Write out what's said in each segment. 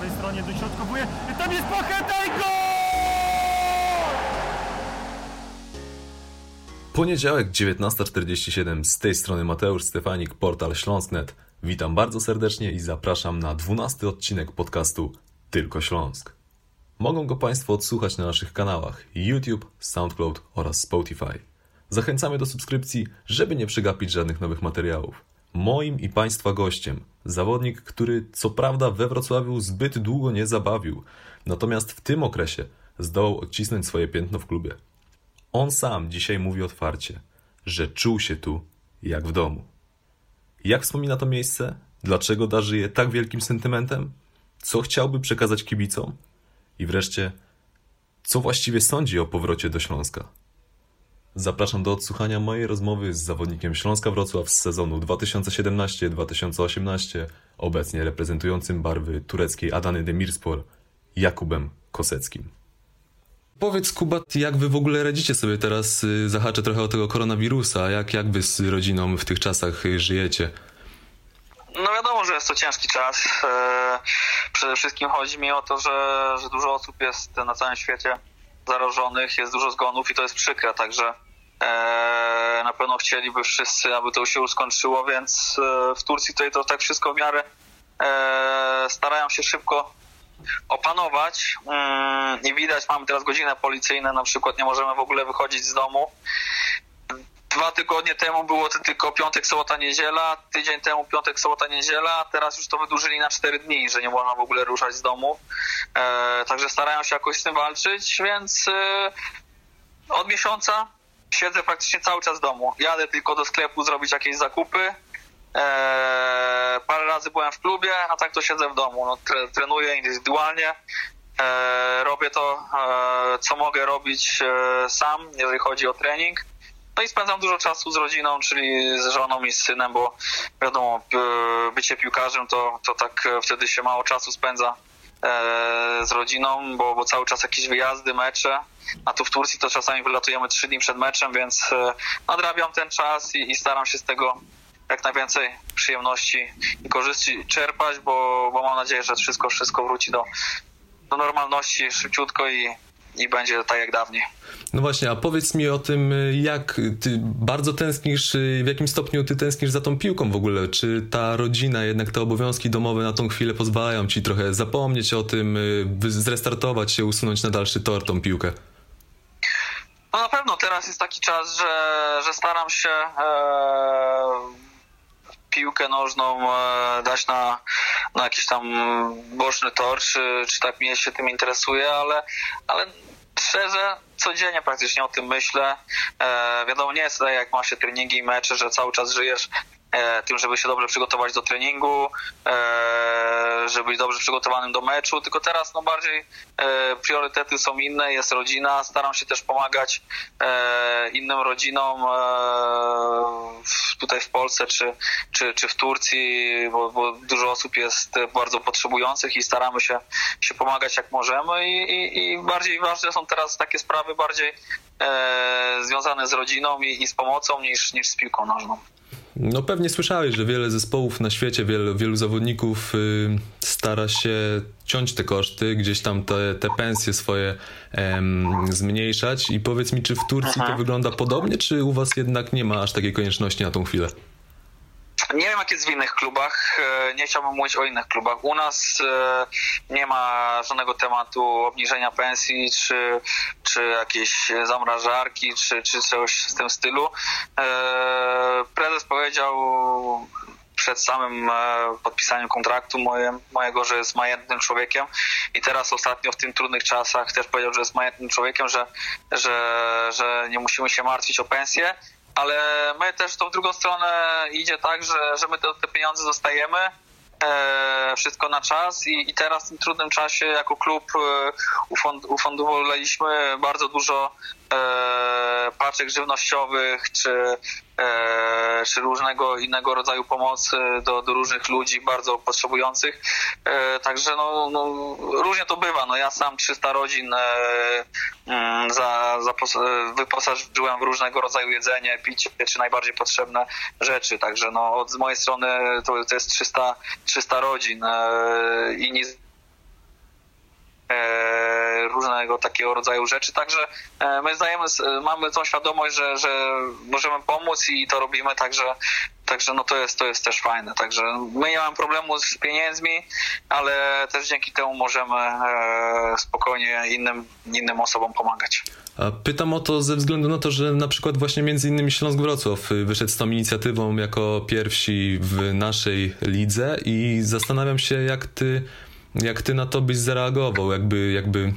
prawej stronie dośrodkowuje. Tam jest Pacheta i gol! Poniedziałek 19.47 z tej strony Mateusz Stefanik, portal Śląsk.net. Witam bardzo serdecznie i zapraszam na 12 odcinek podcastu Tylko Śląsk. Mogą go Państwo odsłuchać na naszych kanałach YouTube, SoundCloud oraz Spotify. Zachęcamy do subskrypcji, żeby nie przegapić żadnych nowych materiałów. Moim i Państwa gościem, zawodnik, który co prawda we Wrocławiu zbyt długo nie zabawił, natomiast w tym okresie zdołał odcisnąć swoje piętno w klubie. On sam dzisiaj mówi otwarcie, że czuł się tu jak w domu. Jak wspomina to miejsce? Dlaczego darzy je tak wielkim sentymentem? Co chciałby przekazać kibicom? I wreszcie, co właściwie sądzi o powrocie do Śląska? Zapraszam do odsłuchania mojej rozmowy z zawodnikiem Śląska Wrocław z sezonu 2017-2018, obecnie reprezentującym barwy tureckiej Adany Demirspor, Jakubem Koseckim. Powiedz Kuba, jak wy w ogóle radzicie sobie teraz, y, zahaczę trochę o tego koronawirusa, jak, jak wy z rodziną w tych czasach y, żyjecie? No wiadomo, że jest to ciężki czas. E, Przede wszystkim chodzi mi o to, że, że dużo osób jest na całym świecie zarażonych, jest dużo zgonów i to jest przykre, także e, na pewno chcieliby wszyscy, aby to się skończyło, więc e, w Turcji tutaj to tak wszystko w miarę e, starają się szybko opanować. Mm, I widać, mamy teraz godziny policyjne, na przykład nie możemy w ogóle wychodzić z domu. Dwa tygodnie temu było to tylko piątek, sobota, niedziela, tydzień temu piątek, sobota, niedziela, teraz już to wydłużyli na cztery dni, że nie można w ogóle ruszać z domu. E, także starają się jakoś z tym walczyć, więc e, od miesiąca siedzę praktycznie cały czas w domu. Jadę tylko do sklepu zrobić jakieś zakupy. E, parę razy byłem w klubie, a tak to siedzę w domu. No, tre, trenuję indywidualnie. E, robię to, e, co mogę robić e, sam, jeżeli chodzi o trening. No i spędzam dużo czasu z rodziną, czyli z żoną i z synem, bo wiadomo, bycie piłkarzem to, to tak wtedy się mało czasu spędza e, z rodziną, bo, bo cały czas jakieś wyjazdy, mecze, a tu w Turcji to czasami wylatujemy trzy dni przed meczem, więc e, nadrabiam ten czas i, i staram się z tego jak najwięcej przyjemności i korzyści czerpać, bo, bo mam nadzieję, że wszystko, wszystko wróci do, do normalności szybciutko i, i będzie tak jak dawniej. No właśnie, a powiedz mi o tym, jak ty bardzo tęsknisz, w jakim stopniu ty tęsknisz za tą piłką w ogóle? Czy ta rodzina, jednak te obowiązki domowe na tą chwilę pozwalają ci trochę zapomnieć o tym, zrestartować się, usunąć na dalszy tor tą piłkę? No na pewno teraz jest taki czas, że, że staram się e, piłkę nożną e, dać na, na jakiś tam boczny tor, czy, czy tak mnie się tym interesuje, ale, ale szczerze codziennie praktycznie o tym myślę. E, wiadomo, nie jest tak jak ma się treningi i mecze, że cały czas żyjesz tym, żeby się dobrze przygotować do treningu, e, żeby być dobrze przygotowanym do meczu, tylko teraz no bardziej e, priorytety są inne, jest rodzina, staram się też pomagać e, innym rodzinom e, tutaj w Polsce czy, czy, czy w Turcji, bo, bo dużo osób jest bardzo potrzebujących i staramy się, się pomagać jak możemy i, i, i bardziej ważne są teraz takie sprawy bardziej e, związane z rodziną i, i z pomocą niż, niż z piłką nożną. No pewnie słyszałeś, że wiele zespołów na świecie, wielu, wielu zawodników y, stara się ciąć te koszty, gdzieś tam te, te pensje swoje em, zmniejszać i powiedz mi, czy w Turcji to wygląda podobnie, czy u was jednak nie ma aż takiej konieczności na tą chwilę? Nie wiem, jak jest w innych klubach. e, Nie chciałbym mówić o innych klubach. U nas e, nie ma żadnego tematu obniżenia pensji, czy, czy jakiejś zamrażarki, czy, czy czegoś w tym stylu. E, Prezes powiedział przed samym podpisaniem kontraktu moje, mojego, że jest majętnym człowiekiem i teraz ostatnio w tych trudnych czasach też powiedział, że jest majętnym człowiekiem, że, że, że nie musimy się martwić o pensję ale my też w drugą stronę idzie tak, że, że my te, te pieniądze dostajemy, e, wszystko na czas i, i teraz w tym trudnym czasie jako klub e, ufund, ufundowaliśmy bardzo dużo e, paczek żywnościowych czy, e, czy różnego innego rodzaju pomocy do, do różnych ludzi bardzo potrzebujących. E, także no, no, różnie to bywa. No, ja sam 300 rodzin mm, za, za, wyposażyłem w różnego rodzaju jedzenie, picie czy najbardziej potrzebne rzeczy. Także no, od z mojej strony to, to jest 300, 300 rodzin i nic różnego takiego rodzaju rzeczy. Także e, my zdajemy, mamy tą świadomość, że, że możemy pomóc i to robimy, także, także no to jest, to jest też fajne. Także my nie mamy problemu z pieniędzmi, ale też dzięki temu możemy e, spokojnie innym, innym osobom pomagać. Pytam o to ze względu na to, że na przykład właśnie między innymi Śląsk Wrocław wyszedł z tą inicjatywą jako pierwsi w naszej lidze i zastanawiam się, jak ty, jak ty na to byś zareagował, jakby, jakby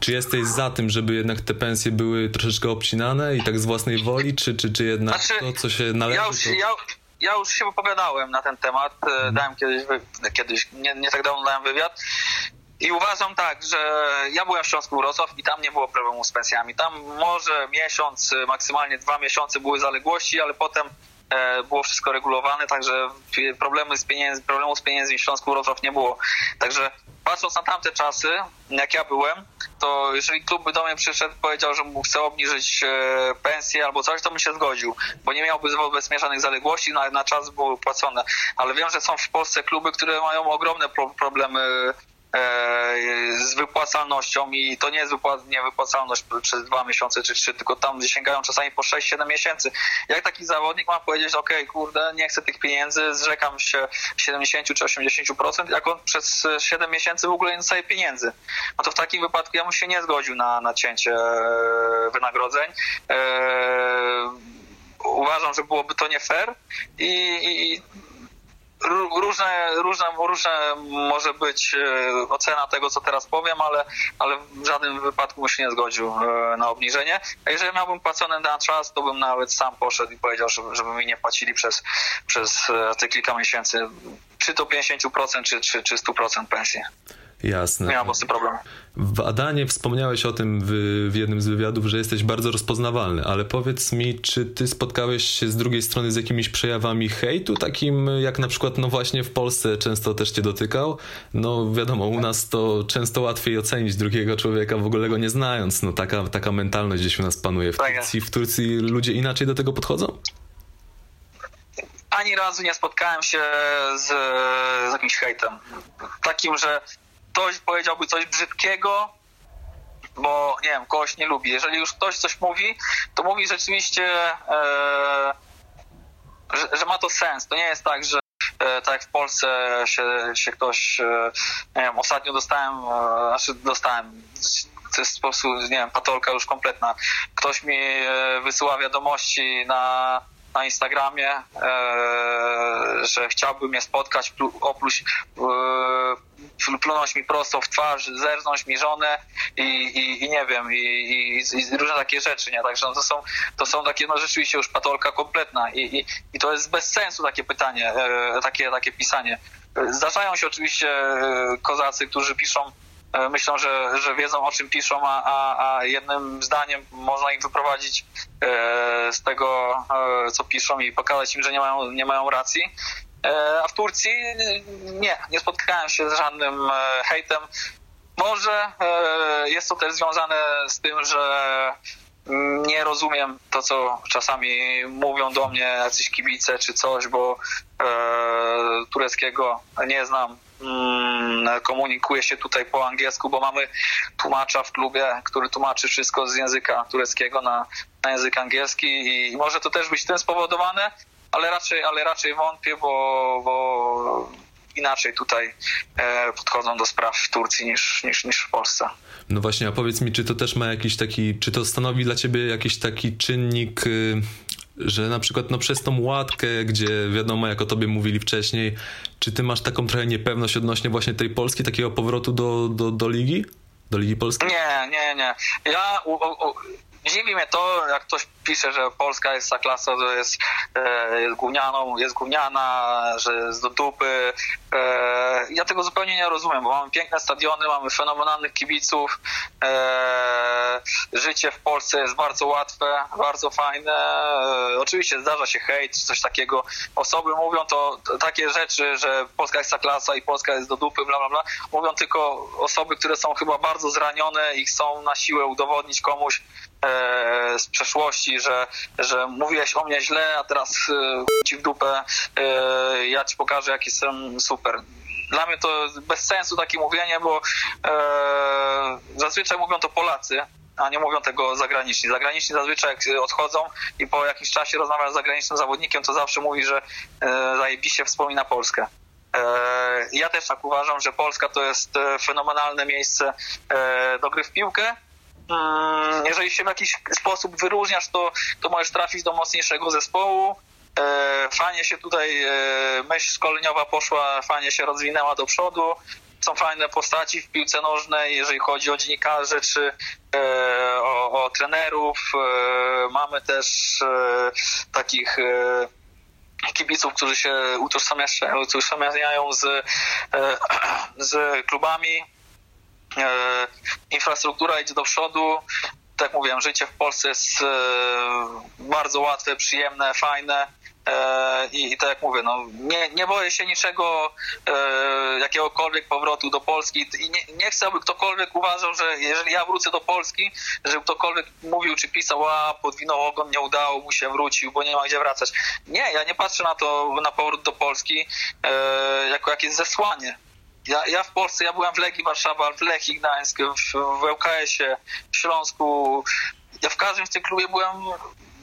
czy jesteś za tym, żeby jednak te pensje były troszeczkę obcinane i tak z własnej woli, czy, czy, czy jednak Znaczy, to, co się należy, Ja już, to... ja, ja już się wypowiadałem na ten temat. e, Dałem kiedyś, kiedyś nie, nie tak dawno dałem wywiad. I uważam tak, że ja byłem w Śląsku Wrocław i tam nie było problemu z pensjami. Tam może miesiąc, e, maksymalnie dwa miesiące były zaległości, ale potem było wszystko regulowane, także problemy z pieniędzy, problemu z pieniędzmi w Śląsku Wrocław nie było. Także patrząc na tamte czasy, jak ja byłem, to jeżeli klub by do mnie przyszedł powiedział, że mu chce obniżyć e, pensję albo coś, to bym się zgodził, bo nie miałby wobec mieszanych zaległości, na, na czas były płacone. Ale wiem, że są w Polsce kluby, które mają ogromne pro, problemy e, z wypłacalnością i to nie jest nie wypłacalność przez dwa miesiące czy trzy, tylko tam sięgają czasami po 6-7 miesięcy. Jak taki zawodnik ma powiedzieć, ok, kurde, nie chcę tych pieniędzy, zrzekam się 70 czy 80%, jak on przez 7 miesięcy w ogóle nie dostaje pieniędzy. No to w takim wypadku ja bym się nie zgodził na, na cięcie e, wynagrodzeń. E, uważam, że byłoby to nie fair i, i różne, różne, różne może być e, ocena tego, co teraz powiem, ale, ale w żadnym wypadku bym się nie zgodził e, na obniżenie. A jeżeli miałbym płacony na czas, to bym nawet sam poszedł i powiedział, żeby, żeby mi nie płacili przez, przez e, te kilka miesięcy, czy to 50%, czy, czy, czy 100% pensji. Jasne. Z tym problemu. W Adanie wspomniałeś o tym w, w jednym z wywiadów, że jesteś bardzo rozpoznawalny, ale powiedz mi, czy ty spotkałeś się z drugiej strony z jakimiś przejawami hejtu, takim jak na przykład, no właśnie w Polsce często też cię dotykał? No wiadomo, u nas to często łatwiej ocenić drugiego człowieka, w ogóle go nie znając. No taka, taka mentalność gdzieś u nas panuje. W Tak. Turcji, w Turcji ludzie inaczej do tego podchodzą? ani razu nie spotkałem się z, z jakimś hejtem. Takim, że ktoś powiedziałby coś brzydkiego, bo nie wiem, kogoś nie lubi. Jeżeli już ktoś coś mówi, to mówi rzeczywiście, e, że, że ma to sens. To nie jest tak, że e, tak jak w Polsce się, się ktoś, e, nie wiem, ostatnio dostałem, e, znaczy dostałem, to jest po prostu, nie wiem, patolka już kompletna. Ktoś mi e, wysyła wiadomości na, na Instagramie, e, że chciałby mnie spotkać, plu, opluć, e, pl- plunąć mi prosto w twarz, zerznąć mi żonę i, i, i nie wiem, i, i, różne takie rzeczy, nie? Także no to, są, to są takie, no rzeczywiście już patolka kompletna i, i, to jest bez sensu takie pytanie, e, takie, takie pisanie. Zdarzają się oczywiście kozacy, którzy piszą myślą, że, że wiedzą o czym piszą, a, a, a jednym zdaniem można ich wyprowadzić e, z tego, e, co piszą i pokazać im, że nie mają, nie mają racji. E, a w Turcji nie, nie spotkałem się z żadnym e, hejtem. Może e, jest to też związane z tym, że nie rozumiem to, co czasami mówią do mnie jacyś kibice czy coś, bo e, tureckiego nie znam. Mm, komunikuję się tutaj po angielsku, bo mamy tłumacza w klubie, który tłumaczy wszystko z języka tureckiego na, na język angielski i może to też być tym spowodowane, ale raczej, ale raczej wątpię, bo, bo inaczej tutaj e, podchodzą do spraw w Turcji niż, niż, niż w Polsce. No właśnie, a powiedz mi, czy to też ma jakiś taki, czy to stanowi dla ciebie jakiś taki czynnik, y, że na przykład no przez tą łatkę, gdzie wiadomo, jak o tobie mówili wcześniej, czy ty masz taką trochę niepewność odnośnie właśnie tej Polski, takiego powrotu do, do, do ligi? Do Ligi Polskiej? Nie, nie, nie. Ja u, u, dziwi mnie to, jak ktoś pisze, że Polska jest ta klasa, że jest, e, gównianą, jest gówniana, że jest do dupy. E, ja tego zupełnie nie rozumiem, bo mamy piękne stadiony, mamy fenomenalnych kibiców. E, życie w Polsce jest bardzo łatwe, bardzo fajne. E, oczywiście zdarza się hejt, coś takiego. Osoby mówią to, takie rzeczy, że Polska jest ta klasa i Polska jest do dupy, bla, bla, bla. Mówią tylko osoby, które są chyba bardzo zranione i chcą na siłę udowodnić komuś z przeszłości, że, że mówiłeś o mnie źle, a teraz e, ci w dupę, e, ja ci pokażę, jak jestem super. dla mnie to bez sensu takie mówienie, bo e, zazwyczaj mówią to Polacy, a nie mówią tego zagraniczni. Zagraniczni zazwyczaj jak odchodzą i po jakimś czasie rozmawiają z zagranicznym zawodnikiem, to zawsze mówi, że e, zajebiście wspomina Polskę. E, ja też tak uważam, że Polska to jest e, fenomenalne miejsce e, do gry w piłkę. Mm, jeżeli się w jakiś sposób wyróżniasz, to, to możesz trafić do mocniejszego zespołu. E, fajnie się tutaj e, myśl szkoleniowa poszła, fajnie się rozwinęła do przodu. Są fajne postaci w piłce nożnej, jeżeli chodzi o dziennikarzy czy e, o, o trenerów. Mamy też takich kibiców, którzy się utożsamiają, z, z klubami. E, infrastruktura idzie do przodu. Tak mówiłem, życie w Polsce jest e, bardzo łatwe, przyjemne, fajne. E, I, I tak jak mówię, no, nie, nie boję się niczego, jakiegokolwiek powrotu do Polski i nie, nie chcę, aby ktokolwiek uważał, że jeżeli ja wrócę do Polski, żeby ktokolwiek mówił czy pisał, a podwinął ogon, nie udało mu się, wrócił, bo nie ma gdzie wracać. Nie, ja nie patrzę na to, na powrót do Polski jako jakieś zesłanie. Ja, ja w Polsce, ja byłem w Legii Warszawa, w Lechii Gdańsk, w, w ŁKS-ie, w Śląsku. Ja w każdym z tych klubie byłem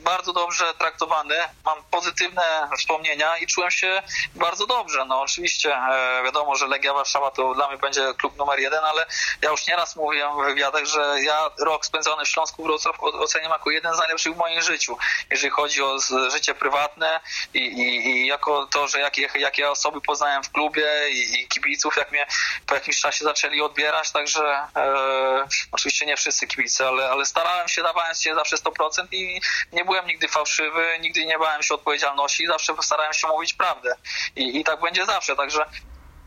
bardzo dobrze traktowany, mam pozytywne wspomnienia i czułem się bardzo dobrze. No oczywiście e, wiadomo, że Legia Warszawa to dla mnie będzie klub numer jeden, ale ja już nieraz mówiłem w wywiadach, że ja rok spędzony w Śląsku Wrocław oceniam jako jeden z najlepszych w moim życiu, jeżeli chodzi o życie prywatne i, i, i jako to, że jakie, osoby poznałem w klubie i, i kibiców, jak mnie po jakimś czasie zaczęli odbierać, także e, oczywiście nie wszyscy kibice, ale, ale starałem się, dawałem się zawsze 100% i nie byłem nigdy fałszywy, nigdy nie bałem się odpowiedzialności, zawsze starałem się mówić prawdę. I, i tak będzie zawsze, także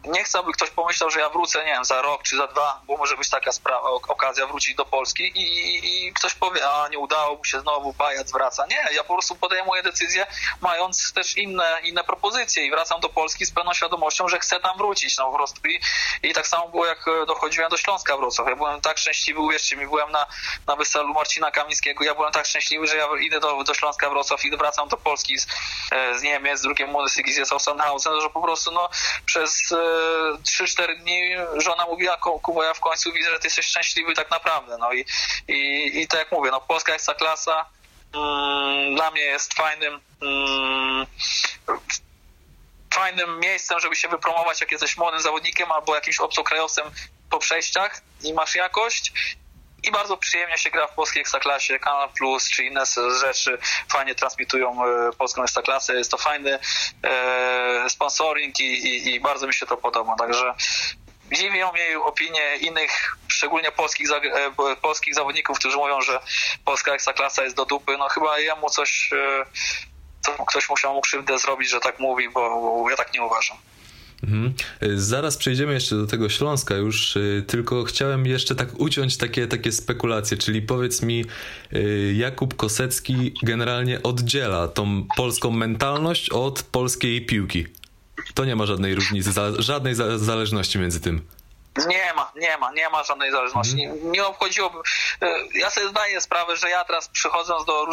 nie chcę, aby ktoś pomyślał, że ja wrócę, nie wiem, za rok czy za dwa, bo może być taka sprawa, okazja wrócić do Polski i, i ktoś powie, a nie udało mu się znowu, pajac wraca. Nie, ja po prostu podejmuję decyzję, mając też inne, inne propozycje i wracam do Polski z pełną świadomością, że chcę tam wrócić, no po prostu. I, i tak samo było, jak dochodziłem do Śląska Wrocław. Ja byłem tak szczęśliwy, uwierzcie mi, byłem na, na weselu Marcina Kamińskiego, ja byłem tak szczęśliwy, że ja idę do, do Śląska Wrocław i wracam do Polski z, z Niemiec, z drugim Mundesligis jest Sachsenhausen, że po prostu no przez 3-4 dni żona mówiła, Kuba, ja w końcu widzę, że ty jesteś szczęśliwy tak naprawdę. No i, i, i tak jak mówię, no Polska Ekstraklasa mm, dla mnie jest fajnym mm, fajnym miejscem, żeby się wypromować, jak jesteś młodym zawodnikiem albo jakimś obcokrajowcem po przejściach i masz jakość i bardzo przyjemnie się gra w polskiej ekstraklasie. Kanal Plus czy inne rzeczy fajnie transmitują e, polską ekstraklasę. Jest to fajny e, sponsoring i, i, i bardzo mi się to podoba. Także dziwią mnie opinie innych, szczególnie polskich, e, polskich zawodników, którzy mówią, że polska ekstraklasa jest do dupy. No chyba jemu coś, ktoś musiał mu krzywdę zrobić, że tak mówi, bo ja tak nie uważam. Mhm. Zaraz przejdziemy jeszcze do tego Śląska już, y, tylko chciałem jeszcze tak uciąć takie, takie spekulacje, czyli powiedz mi, y, Jakub Kosecki generalnie oddziela tą polską mentalność od polskiej piłki. To nie ma żadnej różnicy, żadnej zależności między tym. Nie ma, nie ma, nie ma żadnej zależności. Mm. Nie obchodziłoby. E, ja sobie zdaję sprawę, że ja teraz przychodząc do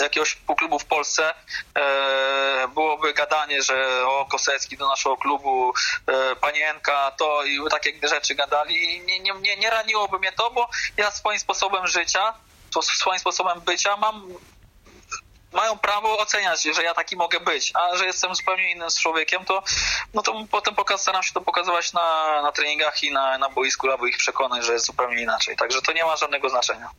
jakiegoś klubu w Polsce, e, byłoby gadanie, że o Kosecki do naszego klubu, e, panienka, to i takie rzeczy gadali. I nie, nie, nie, nie raniłoby mnie to, bo ja swoim sposobem życia, to swoim sposobem bycia mam mają prawo oceniać, że ja taki mogę być, a że jestem zupełnie innym człowiekiem, to, no to potem pokaz, staram się to pokazywać na, na treningach i na, na boisku, aby ich przekonać, że jest zupełnie inaczej. Także to nie ma żadnego znaczenia.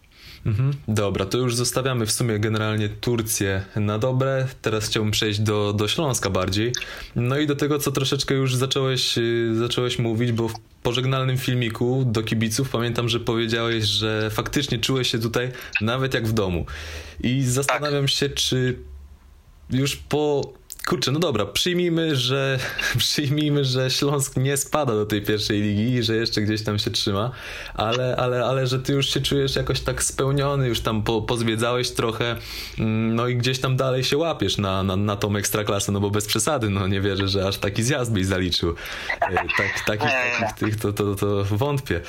Mhm, dobra, to już zostawiamy w sumie generalnie Turcję na dobre. Teraz chciałbym przejść do, do Śląska bardziej. No i do tego, co troszeczkę już zacząłeś, y, zacząłeś mówić, bo w pożegnalnym filmiku do kibiców pamiętam, że powiedziałeś, że faktycznie czułeś się tutaj nawet jak w domu. I zastanawiam się, czy już po Kurczę, no dobra, przyjmijmy, że przyjmijmy, że Śląsk nie spada do tej pierwszej ligi i że jeszcze gdzieś tam się trzyma, ale, ale, ale że ty już się czujesz jakoś tak spełniony, już tam po, pozwiedzałeś trochę, mm, no i gdzieś tam dalej się łapiesz na, na, na tą ekstraklasę, no bo bez przesady, no nie wierzę, że aż taki zjazd byś zaliczył. E, tak, takich, takich tych to, to, to wątpię.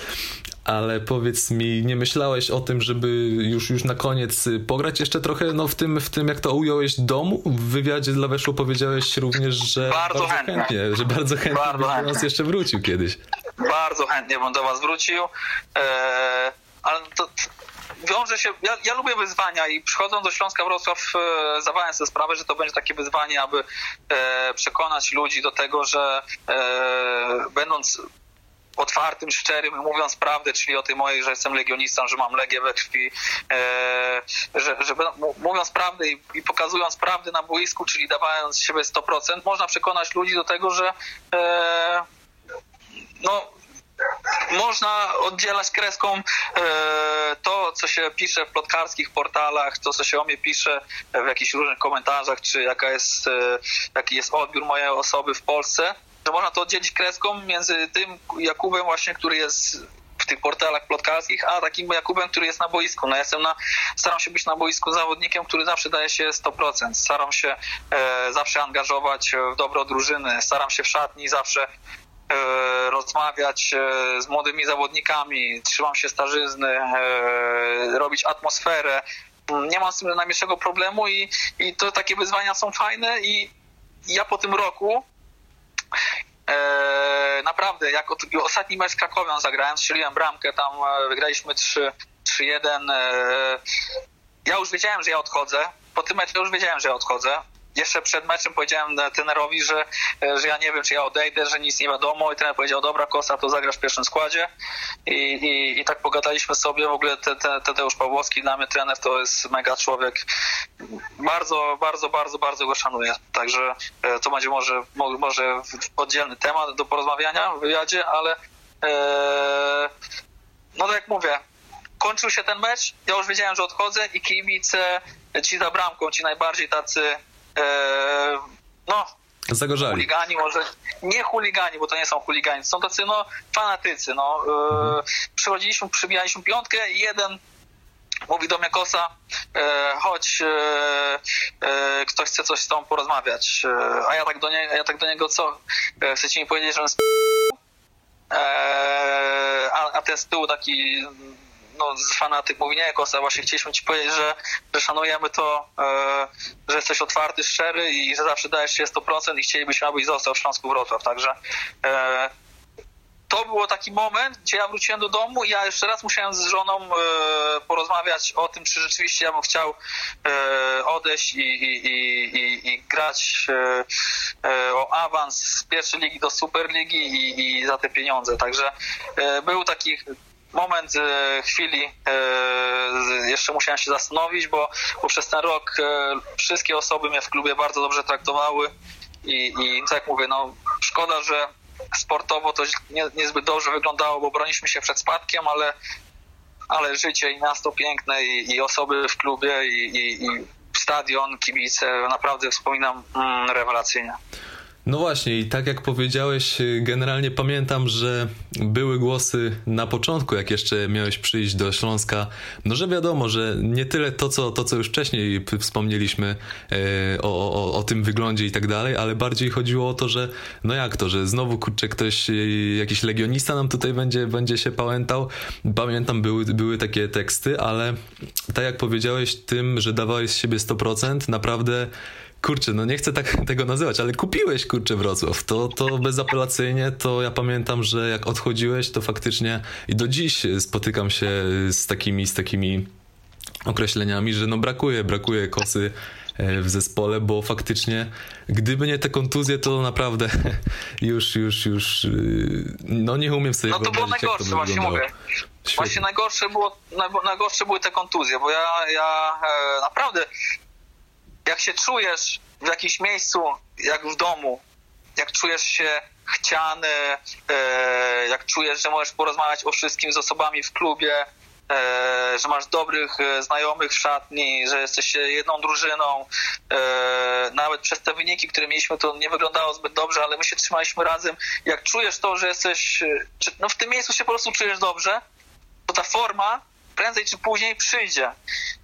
Ale powiedz mi, nie myślałeś o tym, żeby już, już na koniec pograć jeszcze trochę no, w, tym, w tym, jak to ująłeś, domu? W wywiadzie dla Weszło powiedziałeś również, że bardzo, bardzo chętnie. chętnie. że bardzo chętnie bardzo do nas jeszcze wrócił kiedyś. Bardzo chętnie bym do Was wrócił, eee, ale to, wiąże się, ja, ja, lubię wyzwania i przychodząc do Śląska Wrocław e, zdawałem sobie sprawę, że to będzie takie wyzwanie, aby e, przekonać ludzi do tego, że e, będąc otwartym, szczerym, mówiąc prawdę, czyli o tej mojej, że jestem legionistą, że mam legię we krwi, e, że, że mówiąc prawdę i, i, pokazując prawdę na boisku, czyli dawając siebie 100%, można przekonać ludzi do tego, że e, no, można oddzielać kreską e, to, co się pisze w plotkarskich portalach, to, co się o mnie pisze w jakichś różnych komentarzach, czy jaka jest, e, jaki jest odbiór mojej osoby w Polsce, że można to oddzielić kreską między tym Jakubem właśnie, który jest w tych portalach plotkarskich, a takim Jakubem, który jest na boisku. No ja jestem na, staram się być na boisku zawodnikiem, który zawsze daje się 100%. Staram się e, zawsze angażować w dobro drużyny. Staram się w szatni zawsze E, rozmawiać e, z młodymi zawodnikami, trzymam się starzyzny, e, robić atmosferę. Nie mam z tym najmniejszego problemu i, i to takie wyzwania są fajne i ja po tym roku e, naprawdę, jak od, ostatni mecz z Krakowią zagrałem, strzeliłem bramkę, tam wygraliśmy 3-1. E, ja już wiedziałem, że ja odchodzę. Po tym meczu już wiedziałem, że ja odchodzę jeszcze przed meczem powiedziałem trenerowi, że, e, że ja nie wiem, czy ja odejdę, że nic nie wiadomo i trener powiedział, dobra Kosa, to zagrasz w pierwszym składzie. I, i, i tak pogadaliśmy sobie, w ogóle te, te, Tadeusz Pawłowski dla mnie trener to jest mega człowiek, bardzo, bardzo, bardzo, bardzo go szanuję, także e, to będzie może, może oddzielny temat do porozmawiania w wywiadzie, ale e, no tak jak mówię, kończył się ten mecz, ja już wiedziałem, że odchodzę i kibice ci za bramką, ci najbardziej tacy no, Zagorzali. Chuligani może, nie chuligani, bo to nie są chuligani, są tacy no fanatycy, no. E, mhm. Przychodziliśmy, przybijaliśmy piątkę i jeden mówi do mnie Kosa, e, chodź, e, e, ktoś chce coś z tobą porozmawiać. E, a ja tak do niego, ja tak do niego co? E, chcecie mi powiedzieć, że on sp... E, a, a ten z tyłu taki no, fanatyk mówi, nie, Kosta, właśnie chcieliśmy ci powiedzieć, że, że szanujemy to, e, że jesteś otwarty, szczery i że zawsze dajesz się 100% i chcielibyśmy, abyś został w Śląsku Wrocław, także e, to było taki moment, gdzie ja wróciłem do domu i ja jeszcze raz musiałem z żoną e, porozmawiać o tym, czy rzeczywiście ja bym chciał e, odejść i, i, i, i grać e, o awans z pierwszej ligi do Superligi i, za te pieniądze. Także był taki moment e, chwili e, jeszcze musiałem się zastanowić, bo, bo przez ten rok e, wszystkie osoby mnie w klubie bardzo dobrze traktowały i, i tak jak mówię, no szkoda, że sportowo to nie, niezbyt dobrze wyglądało, bo broniliśmy się przed spadkiem, ale, ale życie i miasto piękne i, i osoby w klubie i, i, i stadion, kibice, naprawdę wspominam mm, rewelacyjnie. No właśnie, i tak jak powiedziałeś, y, generalnie pamiętam, że były głosy na początku, jak jeszcze miałeś przyjść do Śląska, no że wiadomo, że nie tyle to, co, to, co już wcześniej wspomnieliśmy e, o, o, o tym wyglądzie i tak dalej, ale bardziej chodziło o to, że no jak to, że znowu kurczę ktoś, y, jakiś legionista nam tutaj będzie, będzie się pałętał. Pamiętam, były, były takie teksty, ale tak jak powiedziałeś tym, że dawałeś z siebie 100%, naprawdę kurczę, no nie chcę tak tego nazywać, ale kupiłeś, kurczę, Wrocław. To, to bezapelacyjnie, to ja pamiętam, że jak odchodziłeś, to faktycznie i do dziś spotykam się z takimi, z takimi określeniami, że no brakuje, brakuje kosy e, w zespole, bo faktycznie gdyby nie te kontuzje, to naprawdę już, już, już y, no nie umiem sobie No to było najgorsze, to właśnie mówię. Świetnie. Właśnie najgorsze, było, najgorsze były te kontuzje, bo ja, ja e, naprawdę jak się czujesz w jakimś miejscu, jak w domu, jak czujesz się chciany, e, jak czujesz, że możesz porozmawiać o wszystkim z osobami w klubie, e, że masz dobrych e, znajomych w szatni, że jesteś jedną drużyną. Nawet przez te wyniki, które mieliśmy, to nie wyglądało zbyt dobrze, ale my się trzymaliśmy razem. Jak czujesz to, że jesteś, no w tym miejscu się po prostu czujesz dobrze, to ta forma prędzej czy później przyjdzie.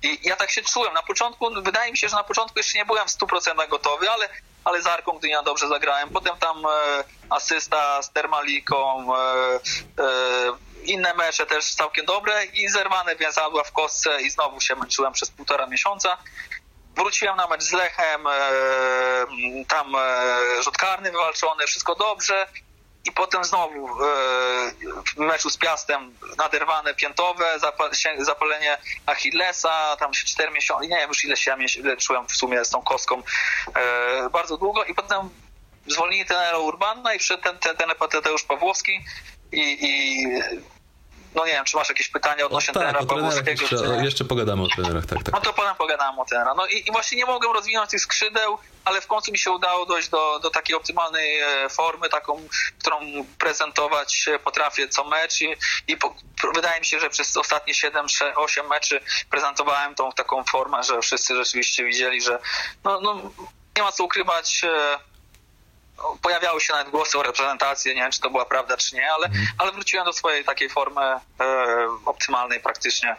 I ja tak się czułem. Na początku, wydaje mi się, że na początku jeszcze nie byłem w 100% gotowy, ale, ale z Arką Gdynia dobrze zagrałem. Potem tam e, asysta z Termaliką. E, e, inne mecze też całkiem dobre i zerwane więzadła w kostce i znowu się męczyłem przez półtora miesiąca. Wróciłem na mecz z Lechem, e, tam e, rzut karny wywalczony, wszystko dobrze. I potem znowu e, w meczu z Piastem naderwane piętowe, zapalenie Achillesa, tam się 4 miesiące, nie wiem już ile się ile czułem w sumie z tą kostką bardzo długo i potem zwolnili tenera Urbana i przyszedł ten, ten, ten Tadeusz Pawłowski i, i no nie wiem, czy masz jakieś pytania odnośnie o, tak, trenera Pawłowskiego? Jeszcze, czy... jeszcze pogadamy o trenerach, tak, tak. No to potem pogadamy o trenera. No i, i, właśnie nie mogłem rozwinąć tych skrzydeł, ale w końcu mi się udało dojść do, do takiej optymalnej e, formy, taką, którą prezentować potrafię co mecz i, i po, wydaje mi się, że przez ostatnie 7-8 meczy prezentowałem tą taką formę, że wszyscy rzeczywiście widzieli, że no, no nie ma co ukrywać e, pojawiały się nawet głosy o reprezentacji, nie wiem czy to była prawda czy nie, ale, mhm. ale wróciłem do swojej takiej formy e, optymalnej praktycznie, e,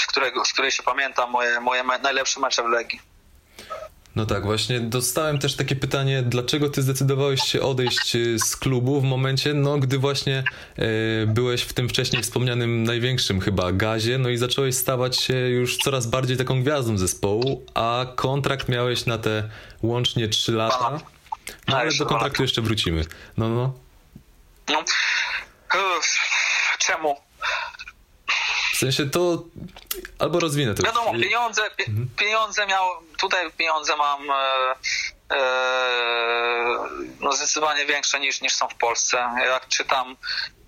z, którego, z której się pamiętam moje, moje me, najlepsze mecze w Legii. No tak, właśnie dostałem też takie pytanie, dlaczego ty zdecydowałeś się odejść e, z klubu w momencie, no gdy właśnie e, byłeś w tym wcześniej wspomnianym największym chyba gazie, no i zacząłeś stawać się już coraz bardziej taką gwiazdą zespołu, a kontrakt miałeś na te łącznie 3 lata. No ale do kontraktu jeszcze wrócimy. No, no. no. Czemu? Sensie to albo rozwinę to. Wiadomo, pieniądze, mhm. pieniądze miał, tutaj pieniądze mam e, e, no zdecydowanie większe niż, niż są w Polsce. Jak czytam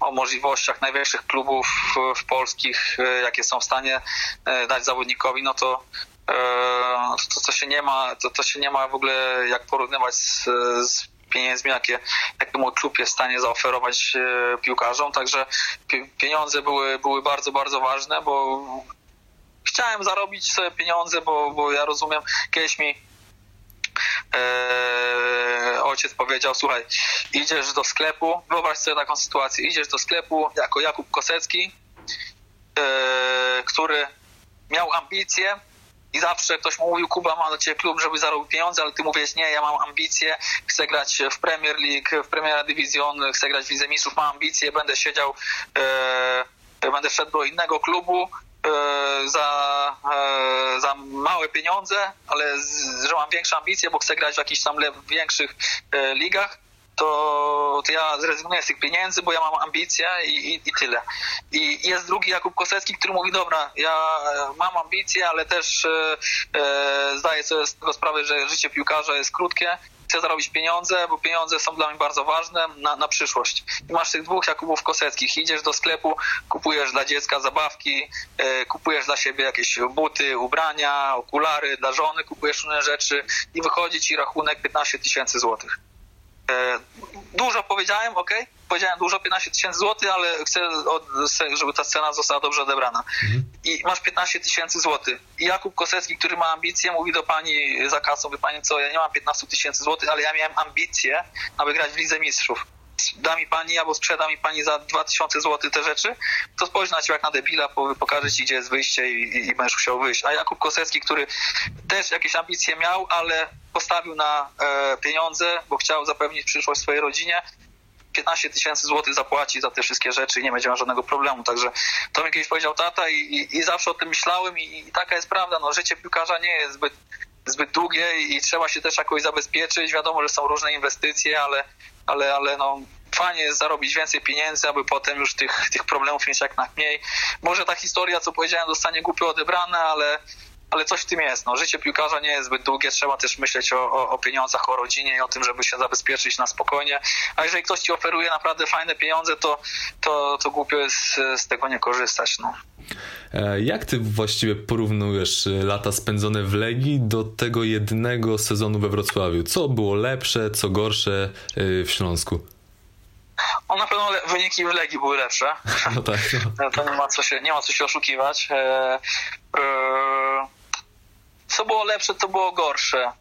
o możliwościach największych klubów w, w polskich, e, jakie są w stanie e, dać zawodnikowi, no to E, to, to się nie ma, to, to się nie ma w ogóle jak porównywać z, z pieniędzmi, jakie, jakie mój klub jest w stanie zaoferować e, piłkarzom. Także pieniądze były, były bardzo, bardzo ważne, bo chciałem zarobić sobie pieniądze, bo, bo ja rozumiem, kiedyś mi e, ojciec powiedział, słuchaj, idziesz do sklepu, wyobraź sobie taką sytuację, idziesz do sklepu jako Jakub Kosecki, e, który miał ambicje, i zawsze ktoś mówił, Kuba ma do ciebie klub, żeby zarobił pieniądze, ale ty mówisz, nie, ja mam ambicje, chcę grać w Premier League, w Premier Division, chcę grać w Lidze Mistrzów, mam ambicje, będę siedział, e, będę szedł do innego klubu, e, za, e, za małe pieniądze, ale z, że mam większe ambicje, bo chcę grać w jakichś tam większych e, ligach to, to ja zrezygnuję z tych pieniędzy, bo ja mam ambicje i, i, i tyle. I jest drugi Jakub Kosecki, który mówi, dobra, ja mam ambicje, ale też e, e, zdaję sobie z tego sprawę, że życie piłkarza jest krótkie, chcę zarobić pieniądze, bo pieniądze są dla mnie bardzo ważne na, na przyszłość. I masz tych dwóch Jakubów Koseckich, idziesz do sklepu, kupujesz dla dziecka zabawki, e, kupujesz dla siebie jakieś buty, ubrania, okulary, dla żony kupujesz różne rzeczy i wychodzi ci rachunek 15 tysięcy złotych. E, dużo powiedziałem, ok? Powiedziałem dużo, 15 tysięcy złotych, ale chcę, żeby ta scena została dobrze odebrana. Mhm. I masz 15 tysięcy złotych. I Jakub Kosecki, który ma ambicje, mówi do pani za kasą, wie pani co, ja nie mam 15 tysięcy złotych, ale ja miałem ambicje, aby grać w Lidze Mistrzów da mi pani albo sprzeda mi pani za 2000 zł te rzeczy, to spojrzy na ciebie jak na debila, pokaże ci, gdzie jest wyjście i, i, i będziesz musiał wyjść. A Jakub Kosecki, który też jakieś ambicje miał, ale postawił na e, pieniądze, bo chciał zapewnić przyszłość swojej rodzinie, 15 tysięcy złotych zapłaci za te wszystkie rzeczy i nie będzie miał żadnego problemu. Także to mi kiedyś powiedział tata i, i, i zawsze o tym myślałem i, i, taka jest prawda. No, życie piłkarza nie jest zbyt, zbyt długie i trzeba się też jakoś zabezpieczyć. Wiadomo, że są różne inwestycje, ale ale, ale no, fajnie jest zarobić więcej pieniędzy, aby potem już tych, tych problemów mieć jak najmniej. Może ta historia, co powiedziałem, zostanie głupio odebrana, ale, ale coś w tym jest. No, życie piłkarza nie jest zbyt długie, trzeba też myśleć o, o, o, pieniądzach, o rodzinie i o tym, żeby się zabezpieczyć na spokojnie. A jeżeli ktoś ci oferuje naprawdę fajne pieniądze, to, to, to głupio jest z tego nie korzystać. No. E, jak ty właściwie porównujesz e, lata spędzone w Legii do tego jednego sezonu we Wrocławiu? Co było lepsze, co gorsze e, w Śląsku? O, na pewno wyniki w Legii były lepsze. No tak. No. To nie ma co się, nie ma co się oszukiwać. Co było lepsze, to było gorsze.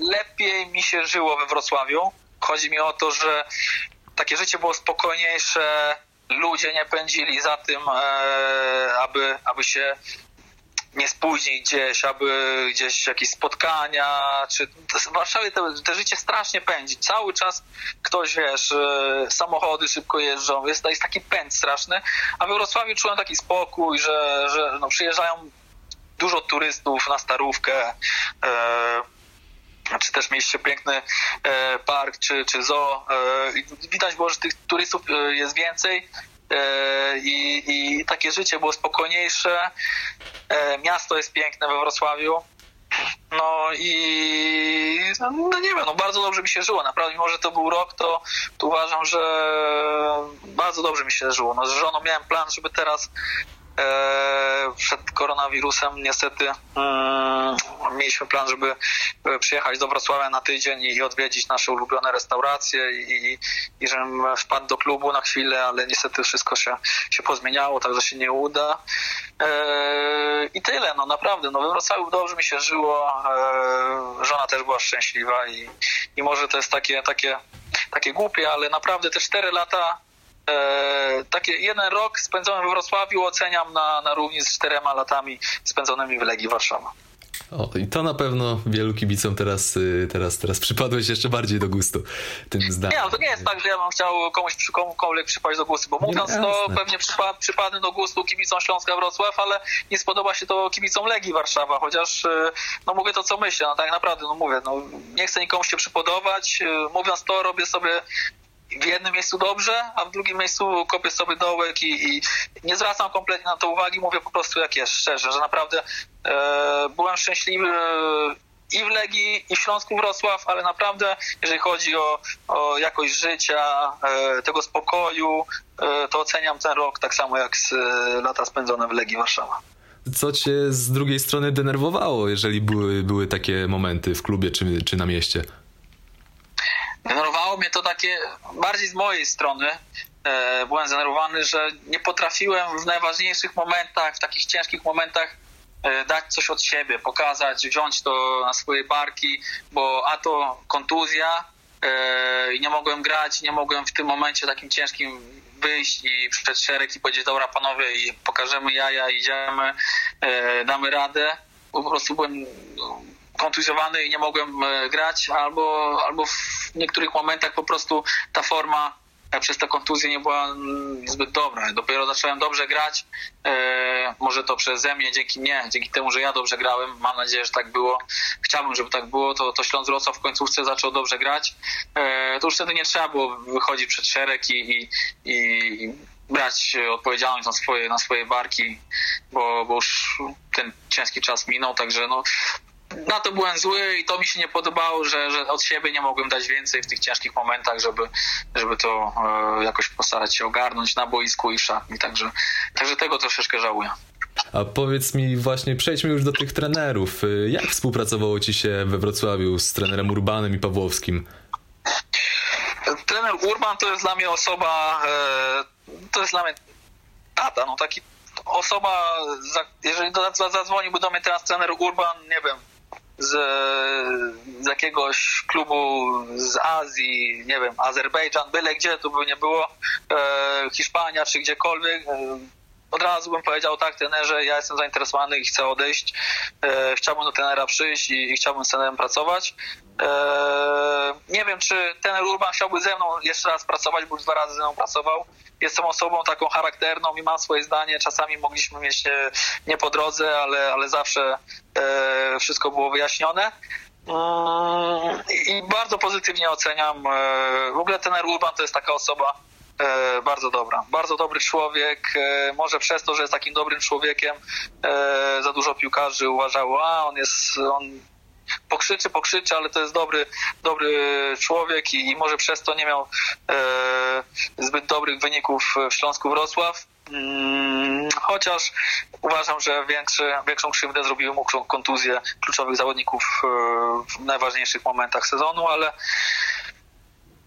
Lepiej mi się żyło we Wrocławiu. Chodzi mi o to, że takie życie było spokojniejsze, ludzie nie pędzili za tym, e, aby, aby się nie spóźnić gdzieś, aby gdzieś jakieś spotkania, czy w Warszawie te, te życie strasznie pędzi. Cały czas ktoś, wiesz, e, samochody szybko jeżdżą, jest, jest taki pęd straszny, a we Wrocławiu czułem taki spokój, że, że no, przyjeżdżają dużo turystów na Starówkę, e, czy też mieliście piękny e, park, czy, czy zoo. E, widać było, że tych turystów e, jest więcej i, i takie życie było spokojniejsze. Miasto jest piękne we Wrocławiu. No i no, nie wiem, no bardzo dobrze mi się żyło. Naprawdę, mimo że to był rok, to, to uważam, że bardzo dobrze mi się żyło. No, z żoną miałem plan, żeby teraz przed koronawirusem niestety mm, mieliśmy plan, żeby e, przyjechać do Wrocławia na tydzień i odwiedzić nasze ulubione restauracje i, i, żebym wpadł do klubu na chwilę, ale niestety wszystko się, się pozmieniało, także się nie uda. E, I tyle, no naprawdę, no we Wrocławiu dobrze mi się żyło, e, żona też była szczęśliwa i, i może to jest takie, takie, takie głupie, ale naprawdę te cztery lata E, takie jeden rok spędzony we Wrocławiu oceniam na, na równi z czterema latami spędzonymi w Legii Warszawa. O, i to na pewno wielu kibicom teraz, y, teraz, teraz przypadłeś jeszcze bardziej do gustu tym zdaniem. Nie, no to nie jest tak, że ja bym chciał komuś komukolwiek przypaść do gustu, bo mówiąc Jasne. to pewnie przypa, przypadnę do gustu kibicom Śląska Wrocław, ale nie spodoba się to kibicom Legii Warszawa, chociaż y, no mówię to co myślę, no tak naprawdę, no mówię, no nie chcę nikomu się przypodobać, y, mówiąc to robię sobie w jednym miejscu dobrze, a w drugim miejscu kopię sobie dołek i, i nie zwracam kompletnie na to uwagi, mówię po prostu jak jest, szczerze, że naprawdę e, byłem szczęśliwy i w Legii, i w Śląsku Wrocław, ale naprawdę, jeżeli chodzi o, o jakość życia, e, tego spokoju, e, to oceniam ten rok tak samo jak z, e, lata spędzone w Legii Warszawa. Co cię z drugiej strony denerwowało, jeżeli były, były takie momenty w klubie czy, czy na mieście? Denerwowało mnie to takie bardziej z mojej strony. E, byłem zdenerwowany, że nie potrafiłem w najważniejszych momentach, w takich ciężkich momentach e, dać coś od siebie, pokazać, wziąć to na swoje barki, bo a to kontuzja e, i nie mogłem grać, nie mogłem w tym momencie takim ciężkim wyjść i przed szereg i powiedzieć, dobra panowie, i pokażemy jaja, idziemy, damy radę. Po prostu byłem kontuzjowany i nie mogłem e, grać, albo, albo w niektórych momentach po prostu ta forma e, przez tę kontuzję nie była mm, zbyt dobra. Dopiero zacząłem dobrze grać, e, może to przeze mnie, dzięki mnie, dzięki temu, że ja dobrze grałem, mam nadzieję, że tak było. Chciałbym, żeby tak było, to, to Śląsk Wrocław w końcówce zaczął dobrze grać. To już wtedy nie trzeba było wychodzić przed szereg i, i, i brać odpowiedzialność na swoje, na swoje barki, bo, bo już ten ciężki czas minął, także no, na to byłem zły i to mi się nie podobało, że, że od siebie nie mogłem dać więcej w tych ciężkich momentach, żeby, żeby to e, jakoś postarać się ogarnąć na boisku i w szatni. Także, także tego troszeczkę żałuję. A powiedz mi właśnie, przejdźmy już do tych trenerów. Y, Jak współpracowało ci się we Wrocławiu z trenerem Urbanem i Pawłowskim? Trener Urban to jest dla mnie osoba, e, to jest dla mnie tata, no taki osoba, jeżeli zadzwoniłby do mnie teraz trener Urban, nie wiem, z, z jakiegoś klubu z Azji, nie wiem, Azerbejdżan, byle gdzie, to by nie było, e, Hiszpania czy gdziekolwiek, e, od razu bym powiedział tak, trenerze, ja jestem zainteresowany i chcę odejść, e, chciałbym do trenera przyjść i, i chciałbym z trenerem pracować. E, nie wiem, czy trener Urban chciałby ze mną jeszcze raz pracować, bo już dwa razy ze mną pracował. Jestem osobą taką charakterną i mam swoje zdanie. Czasami mogliśmy mieć nie po drodze, ale, ale zawsze e, wszystko było wyjaśnione. Mm, I bardzo pozytywnie oceniam. W ogóle trener Urban to jest taka osoba e, bardzo dobra. Bardzo dobry człowiek. E, Może przez to, że jest takim dobrym człowiekiem, e, za dużo piłkarzy uważało, a on jest, on pokrzyczy, pokrzyczy, ale to jest dobry, dobry człowiek i, i może przez to nie miał e, zbyt dobrych wyników w Śląsku Wrocław. Mm, Chociaż uważam, że większy, większą krzywdę zrobiły mu kon- kontuzje kluczowych zawodników e, w najważniejszych momentach sezonu, ale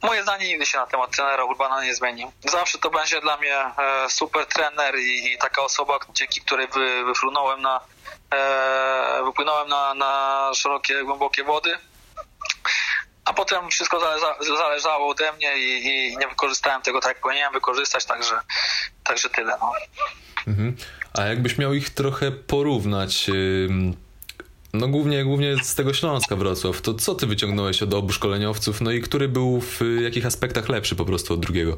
moje zdanie nigdy się na temat trenera Urbana nie zmieni. Zawsze to będzie dla mnie e, super trener i, taka osoba, dzięki której wy, wyfrunąłem na, e, wypłynąłem na, na szerokie, głębokie wody. A potem wszystko zależa, zależało ode mnie i, i nie wykorzystałem tego tak, jak powinienem wykorzystać, także, także tyle. No. Mhm. A jakbyś miał ich trochę porównać, no głównie, głównie z tego Śląska Wrocław, to co ty wyciągnąłeś od obu szkoleniowców, no i który był w jakich aspektach lepszy po prostu od drugiego?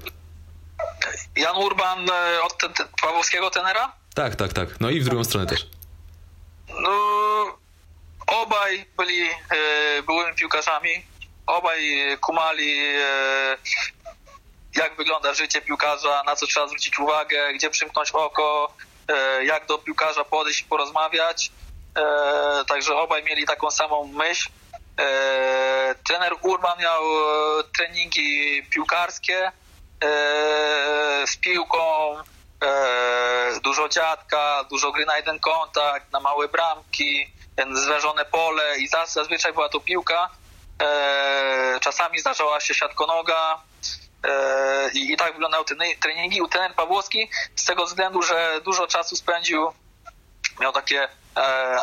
Jan Urban e, od te, te, Pawłowskiego tenera? Tak, tak, tak. No i w drugą stronę też. No, obaj byli e, byłymi piłkarzami. Obaj kumali, e, jak wygląda życie piłkarza, na co trzeba zwrócić uwagę, gdzie przymknąć oko, e, jak do piłkarza podejść i porozmawiać. E, także obaj mieli taką samą myśl. E, trener Urban miał e, treningi piłkarskie z piłką, dużo dziadka, dużo gry na jeden kontakt, na małe bramki, zwężone pole i zaz- zazwyczaj była to piłka. Czasami zdarzała się siatkonoga i, tak wyglądały te treningi. U trener Pawłowski z tego względu, że dużo czasu spędził miał takie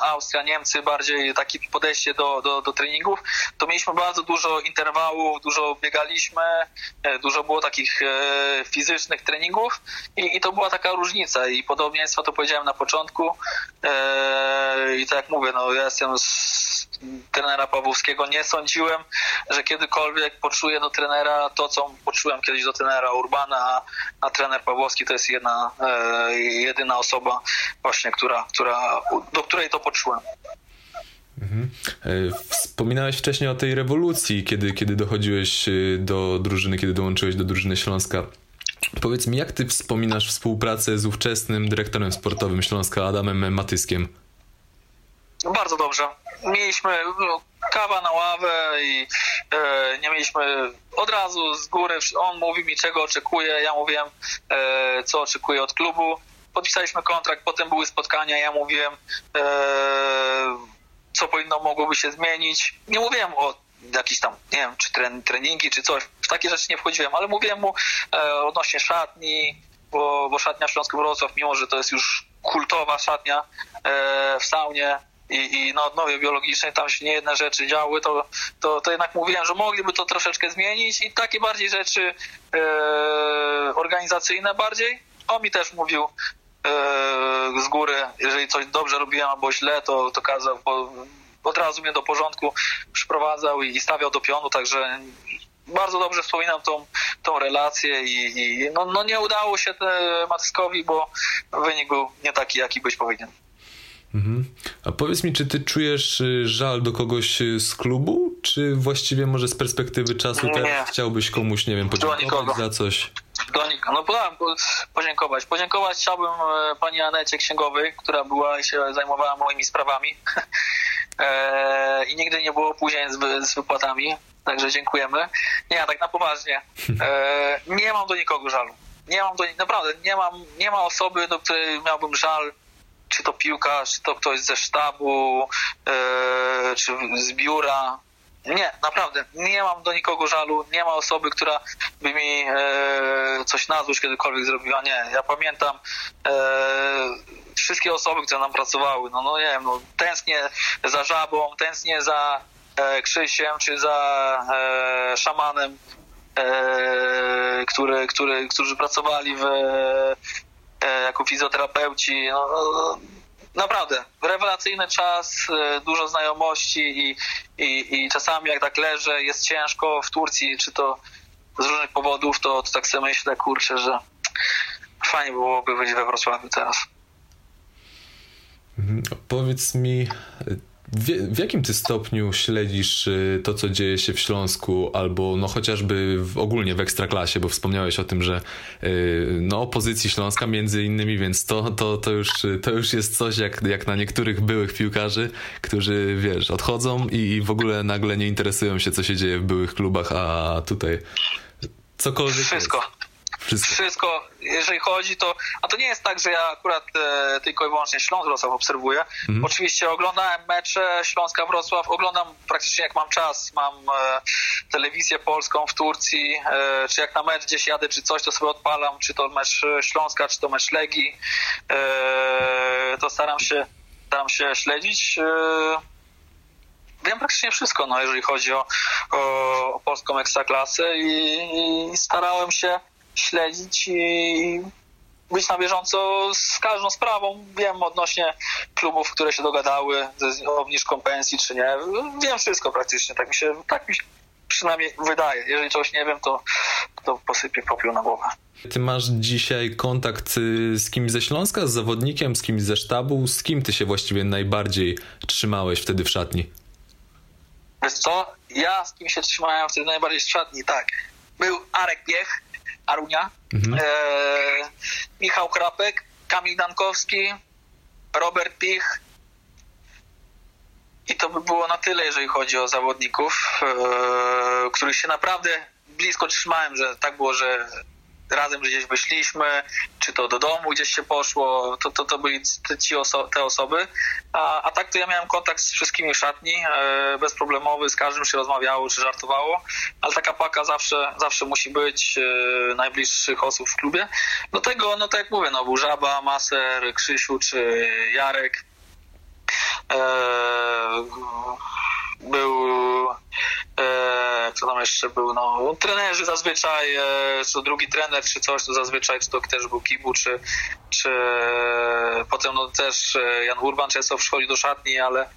Austria, Niemcy, bardziej takie podejście do, do, do treningów, to mieliśmy bardzo dużo interwałów, dużo biegaliśmy, e, dużo było takich e, fizycznych treningów i, i to była taka różnica. I podobieństwo to powiedziałem na początku. E, i tak jak mówię, no ja jestem z trenera Pawłowskiego, nie sądziłem, że kiedykolwiek poczuję do trenera to, co poczułem kiedyś do trenera Urbana, a, a trener Pawłowski to jest jedna, e, jedyna osoba właśnie, która, która, do której to poczułem. Mhm. E, Wspominałeś wcześniej o tej rewolucji, kiedy, kiedy dochodziłeś e, do drużyny, kiedy dołączyłeś do drużyny Śląska. Powiedz mi, jak ty wspominasz współpracę z ówczesnym dyrektorem sportowym Śląska, Adamem Matyskiem? Bardzo dobrze. Mieliśmy no, kawa na ławę i e, nie mieliśmy od razu z góry. On mówi mi, czego oczekuje, ja mówiłem, e, co oczekuję od klubu. Podpisaliśmy kontrakt, potem były spotkania, ja mówiłem, e, co powinno mogłoby się zmienić. Nie mówiłem o jakiś tam, nie wiem, czy tren, treningi, czy coś. W takie rzeczy nie wchodziłem, ale mówiłem mu e, odnośnie szatni, bo, bo szatnia Śląsk Wrocław, mimo że to jest już kultowa szatnia e, w saunie, i, i na odnowie biologicznej tam się nie jedne rzeczy działy, to, to, to jednak mówiłem, że mogliby to troszeczkę zmienić i takie bardziej rzeczy e, organizacyjne bardziej. On mi też mówił e, z góry, jeżeli coś dobrze robiłem albo źle, to, to kazał, bo od razu mnie do porządku przyprowadzał i, i stawiał do pionu, także bardzo dobrze wspominam tą, tą relację i, i no, no nie udało się Matyskowi, bo wynik był nie taki, jaki być powinien. Mhm. A powiedz mi, czy ty czujesz żal do kogoś z klubu, czy właściwie może z perspektywy czasu nie. teraz chciałbyś komuś, nie wiem, podziękować za coś? Do nikogo. No podałem podziękować. Podziękować chciałbym pani Anecie Księgowej, która była i się zajmowała moimi sprawami i nigdy nie było później z, z wypłatami, także dziękujemy. Nie, tak na poważnie. nie mam do nikogo żalu. Nie mam do, naprawdę, nie mam, nie ma osoby, do której miałbym żal, czy to piłkarz, czy to ktoś ze sztabu, e, czy z biura. Nie, naprawdę, nie mam do nikogo żalu, nie ma osoby, która by mi e, coś na złość kiedykolwiek zrobiła. Nie, ja pamiętam e, wszystkie osoby, które nam pracowały. No, no nie wiem, no, tęsknię za Żabą, tęsknię za e, Krzysiem, czy za e, Szamanem, e, który, który, którzy pracowali w jako fizjoterapeuci. No, no, naprawdę, rewelacyjny czas, dużo znajomości i, i, i czasami jak tak leżę, jest ciężko w Turcji, czy to z różnych powodów, to, to tak sobie myślę, kurczę, że fajnie byłoby być we Wrocławiu teraz. Powiedz mi, w, w, jakim ty stopniu śledzisz to, co dzieje się w Śląsku, albo no chociażby w, ogólnie w Ekstraklasie, bo wspomniałeś o tym, że no opozycji Śląska między innymi, więc to, to, to, już, to już jest coś jak, jak na niektórych byłych piłkarzy, którzy wiesz, odchodzą i, i w ogóle nagle nie interesują się, co się dzieje w byłych klubach, a tutaj cokolwiek Wszystko. Jest. Wszystko. Wszystko, jeżeli chodzi, to. A to nie jest tak, że ja akurat e, tylko i wyłącznie Śląsk Wrocław obserwuję. Mhm. Oczywiście oglądałem mecze Śląska Wrocław, oglądam praktycznie jak mam czas. Mam e, telewizję polską w Turcji, e, czy jak na mecz gdzieś jadę, czy coś, to sobie odpalam, czy to mecz Śląska, czy to mecz Legii. to staram się, staram się śledzić wiem praktycznie wszystko, no, jeżeli chodzi o, o, o polską ekstraklasę i, i starałem się śledzić i być na bieżąco z każdą sprawą. Wiem odnośnie klubów, które się dogadały ze obniżką pensji, czy nie. Wiem wszystko praktycznie, tak mi się, tak mi się przynajmniej wydaje. Jeżeli czegoś nie wiem, to, to posypię popiół na głowę. Ty masz dzisiaj kontakt y, z kimś ze Śląska, z zawodnikiem, z kimś ze sztabu? Z kim ty się właściwie najbardziej trzymałeś wtedy w szatni? Wiesz co? Ja z kim się trzymałem wtedy najbardziej w szatni, tak. Był Arek Piech, Arunia, Mhm. e, Michał Krapek, Kamil Dankowski, Robert Pich. I to by było na tyle, jeżeli chodzi o zawodników, e, których się naprawdę blisko trzymałem, że tak było, że razem gdzieś wyszliśmy, czy to do domu gdzieś się poszło, to, to, to byli ci oso- te osoby. A, a tak to ja miałem kontakt z wszystkimi szatni, e, bezproblemowy, z każdym się rozmawiało czy żartowało, ale taka paka zawsze, zawsze musi być e, najbliższych osób w klubie. Do tego, no tak jak mówię, no był Żaba, Maser, Krzysiu czy Jarek. E, był e, co tam jeszcze był, no trenerzy zazwyczaj, e, czy drugi trener, czy coś, to zazwyczaj, czy to też był Kibu, czy, czy potem no też e, Jan Urban często przychodzi do szatni, ale,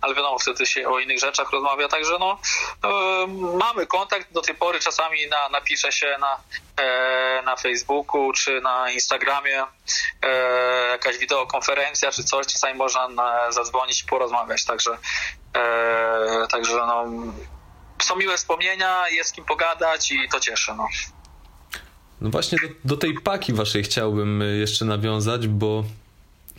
ale wiadomo, wtedy się o innych rzeczach rozmawia, także no e, mamy kontakt do tej pory, czasami na, napisze się na, e, na Facebooku, czy na Instagramie e, jakaś wideokonferencja, czy coś, czasami można na, zadzwonić i porozmawiać, także e, także no są miłe wspomnienia, jest kim pogadać i to cieszy. No. No właśnie do, do tej paki waszej chciałbym y, jeszcze nawiązać, bo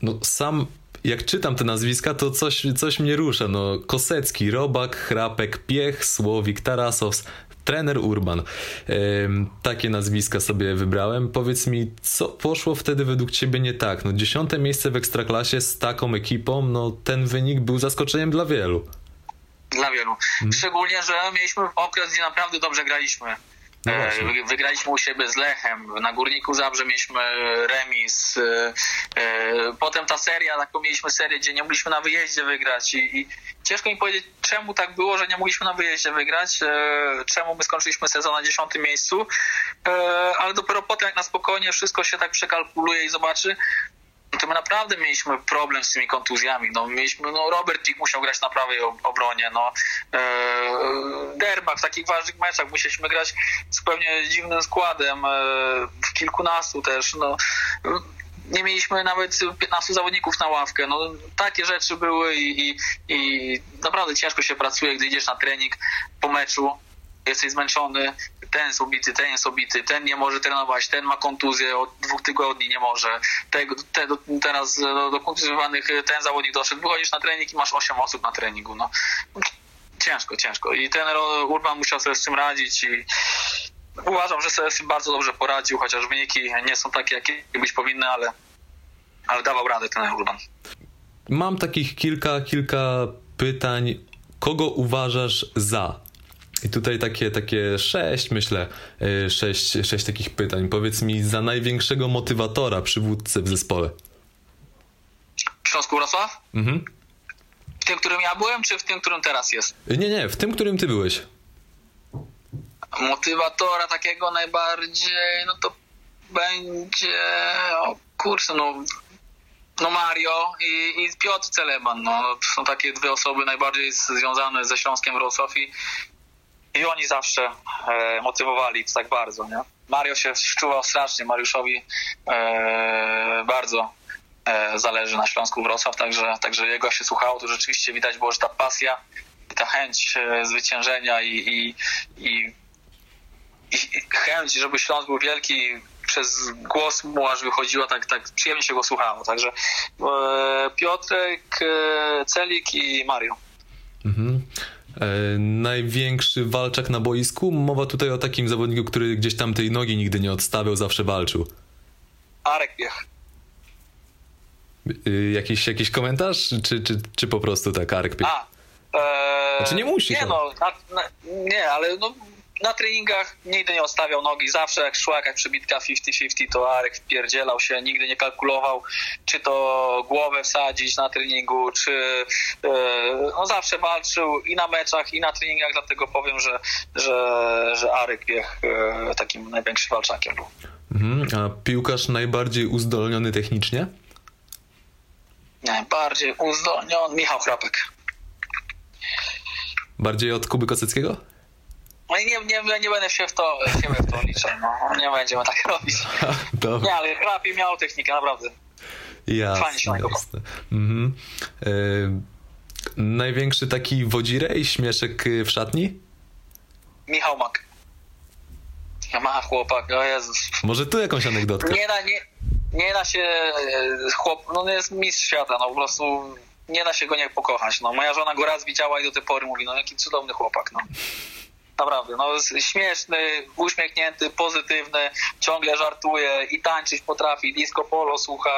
no sam jak czytam te nazwiska, to coś, coś mnie rusza. No, Kosecki, Robak, Chrapek, Piech, Słowik, Tarasows, trener Urban. Takie nazwiska sobie wybrałem. Powiedz mi, co poszło wtedy według ciebie nie tak? No, dziesiąte miejsce w Ekstraklasie z taką ekipą, no ten wynik był zaskoczeniem dla wielu. Dla wielu. Szczególnie, że mieliśmy okres, gdzie naprawdę dobrze graliśmy. No E, Wygraliśmy u siebie z Lechem. Na Górniku Zabrze mieliśmy remis. E, e, Potem ta seria, taką mieliśmy serię, gdzie nie mogliśmy na wyjeździe wygrać. I, i ciężko mi powiedzieć, czemu tak było, że nie mogliśmy na wyjeździe wygrać. Czemu my skończyliśmy sezon na dziesiątym miejscu. Ale dopiero potem, jak na spokojnie wszystko się tak przekalkuluje i zobaczy, to my naprawdę mieliśmy problem z tymi kontuzjami. No, mieliśmy, no, Robert Pik musiał grać na prawej ob- obronie. No, e, w takich ważnych meczach musieliśmy grać zupełnie dziwnym składem. E, w kilkunastu też. No, nie mieliśmy nawet 15 zawodników na ławkę. No, takie rzeczy były i, i, i naprawdę ciężko się pracuje, gdy idziesz na trening po meczu. Jesteś zmęczony, ten jest obity, ten jest obity, ten nie może trenować, ten ma kontuzję, od dwóch tygodni nie może. Tego, te, teraz do, do kontuzjowanych ten zawodnik doszedł. Wychodzisz na trening i masz 8 osób na treningu. No. Ciężko, ciężko. I ten Urban musiał sobie z tym radzić i uważam, że sobie z tym bardzo dobrze poradził, chociaż wyniki nie są takie, jakie być powinny, ale, ale dawał radę ten Urban. Mam takich kilka, kilka pytań. Kogo uważasz za? I tutaj takie, takie sześć, myślę, y, sześć, sześć takich pytań. Powiedz mi za największego motywatora, przywódcę w zespole. W Śląsku Wrocław? Mhm. W tym, którym ja byłem, czy w tym, którym teraz jest? Y, Nie, nie, w tym, którym ty byłeś. motywatora takiego najbardziej, no to będzie, o kurczę, no, no Mario i, i Piotr Celeban, no, to są takie dwie osoby najbardziej związane ze Śląskiem Wrocław i, i oni zawsze e, motywowali tak bardzo, nie? Mario się wczuwał strasznie, Mariuszowi e, bardzo e, zależy na Śląsku Wrocław, także, także jego się słuchało, to rzeczywiście widać było, że ta pasja i ta chęć e, zwyciężenia i, i, i i chęć, żeby Śląsk był wielki przez głos mu aż wychodziła, tak, tak przyjemnie się go słuchało. Także e, Piotrek, e, Celik i Mario. Mhm. E, największy walczak na boisku? Mowa tutaj o takim zawodniku, który gdzieś tam tej nogi nigdy nie odstawiał, zawsze walczył. Arek. Y, jakiś, jakiś komentarz? Czy, czy, czy po prostu tak, Arek? A, e, Znaczy nie musi, Nie, no, na, nie, ale no, na treningach nigdy nie odstawiał nogi. Zawsze jak szła jakaś przebitka 50-50, to Arek wpierdzielał się, nigdy nie kalkulował, czy to głowę wsadzić na treningu, czy no zawsze walczył i na meczach, i na treningach, dlatego powiem, że, że, że Arek Piech e, takim największym walczakiem był. Mhm. A piłkarz najbardziej uzdolniony technicznie? Najbardziej uzdolniony Michał Chrapek. Bardziej od Kuby Koseckiego? No i nie, nie, nie będę się w to, siebie w to liczył, no. Nie będziemy tak robić. Dobra. Nie, ale Chrapie miał technikę, naprawdę. Fajnie Jasne, się nagrywa. jasne. Mhm. E, największy taki wodzirej, śmieszek y, w szatni? Michał Mak. Ma chłopak, o Jezus. Może tu jakąś anegdotkę? Nie da, nie, nie da się e, chłop, no jest mistrz świata, no po prostu nie da się go nie pokochać. No. Moja żona go raz widziała i do tej pory mówi, no jaki cudowny chłopak, no. Naprawdę, no śmieszny, uśmiechnięty, pozytywny, ciągle żartuje i tańczyć potrafi, disco polo słucha,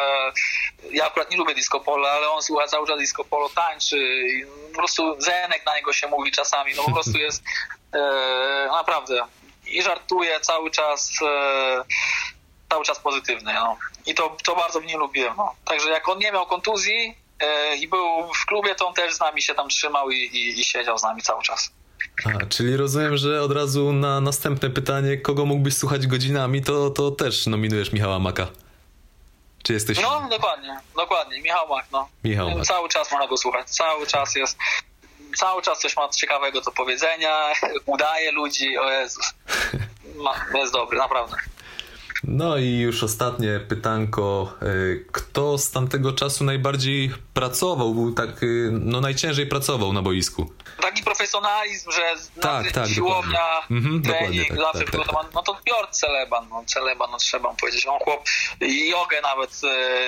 ja akurat nie lubię disco polo, ale on słucha cały czas disco polo, tańczy, po prostu Zenek na niego się mówi czasami, no po prostu jest e, naprawdę i żartuje cały czas, e, cały czas pozytywny, no. I to, to bardzo mnie lubiłem, no. Także jak on nie miał kontuzji e, i był w klubie, to on też z nami się tam trzymał i, i, i siedział z nami cały czas. A, czyli rozumiem, że od razu na następne pytanie, kogo mógłbyś słuchać godzinami, to, to też nominujesz Michała Maka. Czy jesteś... No, dokładnie, dokładnie. Michał Mach, no. Michał Mach. Cały czas można go słuchać, cały czas jest, cały czas coś ma ciekawego do powiedzenia, udaje ludzi, o Jezus. Ma, jest dobry, naprawdę. No i już ostatnie pytanko. Y, Kto z tamtego czasu najbardziej pracował, był tak, y, no najciężej pracował na boisku? Taki profesjonalizm, że Tak, tak, siłownia. Mhm, trening, tak, zawsze tak, tak. przygotowany. No to Piotr Celeban, no Celeban, no trzeba mu powiedzieć. On chłop jogę nawet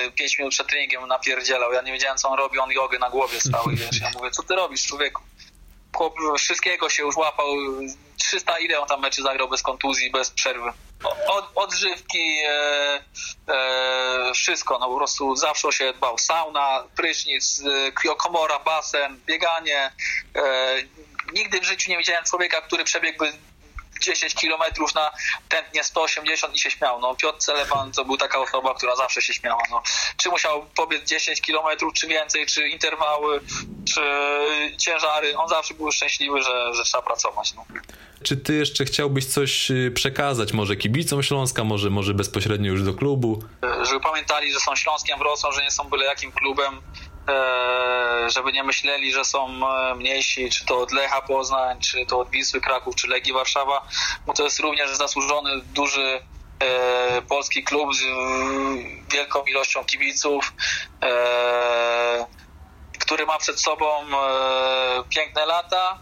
e, 5 minut przed treningiem napierdzielał. Ja nie wiedziałem, co on robi, on jogę na głowie stał i wiesz, ja mówię, co ty robisz, człowieku? Chłop wszystkiego się już łapał, 300 ile on tam meczy zagrał bez kontuzji, bez przerwy. Od, odżywki, e, e, wszystko, no po prostu zawsze się dbał. Sauna, prysznic, e, komora, basen, bieganie. E, nigdy w życiu nie widziałem człowieka, który przebiegłby 10 kilometrów na tętnie 180 i się śmiał. No, Piotr Celeban to był taka osoba, która zawsze się śmiała. No. Czy musiał pobiec 10 kilometrów, czy więcej, czy interwały, czy ciężary. On zawsze był szczęśliwy, że, że trzeba pracować. No. Czy ty jeszcze chciałbyś coś y, przekazać, może kibicom Śląska, może, może bezpośrednio już do klubu? żeby pamiętali, że są Śląskiem Wrocław, że nie są byle jakim klubem, żeby nie myśleli, że są e, mniejsi, czy to od Lecha Poznań, czy to od Wisły Kraków, czy Legii Warszawa, bo to jest również zasłużony, duży e, polski klub z wielką ilością kibiców, e, który ma przed sobą e, piękne lata,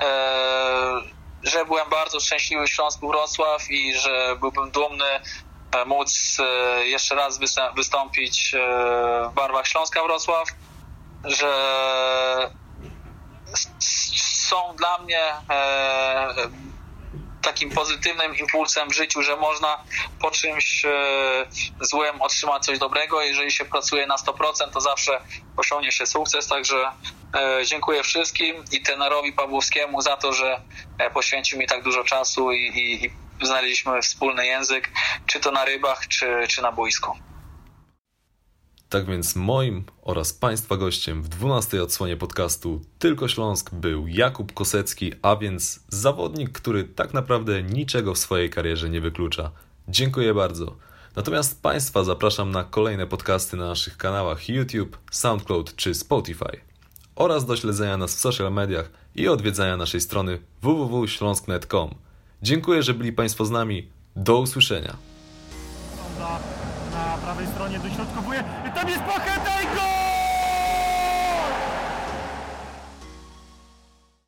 e, że byłem bardzo szczęśliwy w Śląsku Wrocław i że byłbym dumny e, móc e, jeszcze raz wystąpić e, w barwach Śląska Wrocław, że są dla mnie e, takim pozytywnym impulsem w życiu, że można po czymś e, złym otrzymać coś dobrego. Jeżeli się pracuje na 100%, to zawsze osiągnie się sukces. Także e, dziękuję wszystkim i trenerowi Pawłowskiemu za to, że poświęcił mi tak dużo czasu i, i, i znaleźliśmy wspólny język, czy to na rybach, czy, czy na boisku. Tak więc moim oraz Państwa gościem w 12 odsłonie podcastu Tylko Śląsk był Jakub Kosecki, a więc zawodnik, który tak naprawdę niczego w swojej karierze nie wyklucza. Dziękuję bardzo. Natomiast Państwa zapraszam na kolejne podcasty na naszych kanałach YouTube, SoundCloud czy Spotify oraz do śledzenia nas w social mediach i odwiedzania naszej strony www.śląsk.net.com. Dziękuję, że byli Państwo z nami. Do usłyszenia. Prawej stronie dośrodkowuje. I tam jest gol!